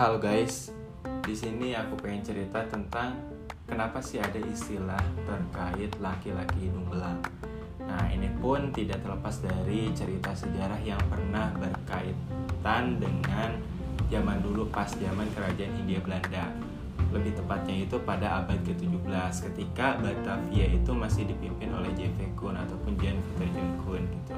Halo guys, di sini aku pengen cerita tentang kenapa sih ada istilah terkait laki-laki hidung belang. Nah, ini pun tidak terlepas dari cerita sejarah yang pernah berkaitan dengan zaman dulu pas zaman kerajaan Hindia Belanda. Lebih tepatnya itu pada abad ke-17 ketika Batavia itu masih dipimpin oleh J.V. Koon ataupun Jan John Koon gitu.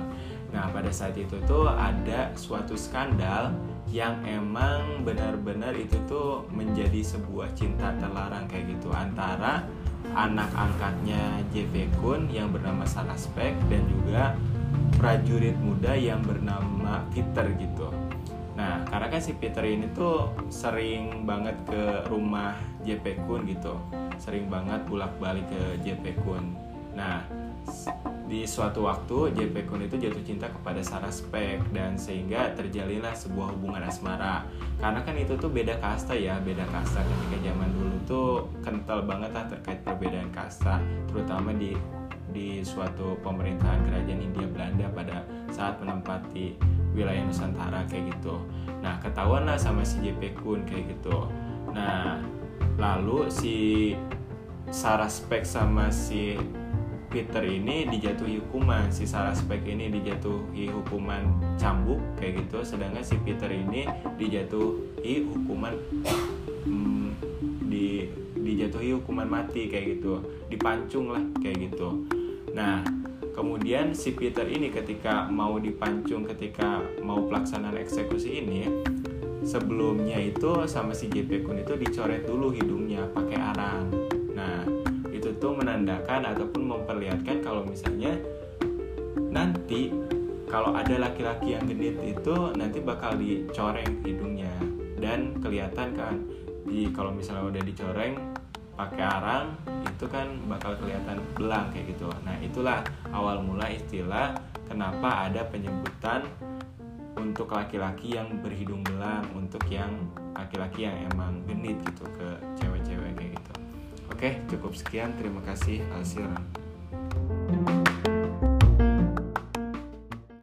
Nah, pada saat itu tuh ada suatu skandal yang emang benar-benar itu tuh menjadi sebuah cinta terlarang kayak gitu antara anak angkatnya JV Kun yang bernama Spek dan juga prajurit muda yang bernama Peter gitu. Nah, karena kan si Peter ini tuh sering banget ke rumah JP Kun gitu. Sering banget bolak-balik ke JP Kun. Nah, di suatu waktu JP Kun itu jatuh cinta kepada Sarah Spek dan sehingga terjalinlah sebuah hubungan asmara karena kan itu tuh beda kasta ya beda kasta ketika zaman dulu tuh kental banget lah terkait perbedaan kasta terutama di di suatu pemerintahan kerajaan India Belanda saat menempati wilayah Nusantara kayak gitu. Nah ketahuan lah sama si JP Kun kayak gitu. Nah lalu si Sarah Spek sama si Peter ini dijatuhi hukuman si Spek ini dijatuhi hukuman cambuk kayak gitu sedangkan si Peter ini dijatuhi hukuman hmm, di dijatuhi hukuman mati kayak gitu dipancung lah kayak gitu nah kemudian si Peter ini ketika mau dipancung ketika mau pelaksanaan eksekusi ini sebelumnya itu sama si JP Kun itu dicoret dulu hidungnya pakai arang. Nah itu menandakan ataupun memperlihatkan kalau misalnya nanti kalau ada laki-laki yang genit itu nanti bakal dicoreng hidungnya. Dan kelihatan kan di kalau misalnya udah dicoreng pakai arang itu kan bakal kelihatan belang kayak gitu nah itulah awal mula istilah kenapa ada penyebutan untuk laki-laki yang berhidung belang untuk yang laki-laki yang emang genit gitu ke cewek-cewek kayak gitu Oke, cukup sekian. Terima kasih, Alsir.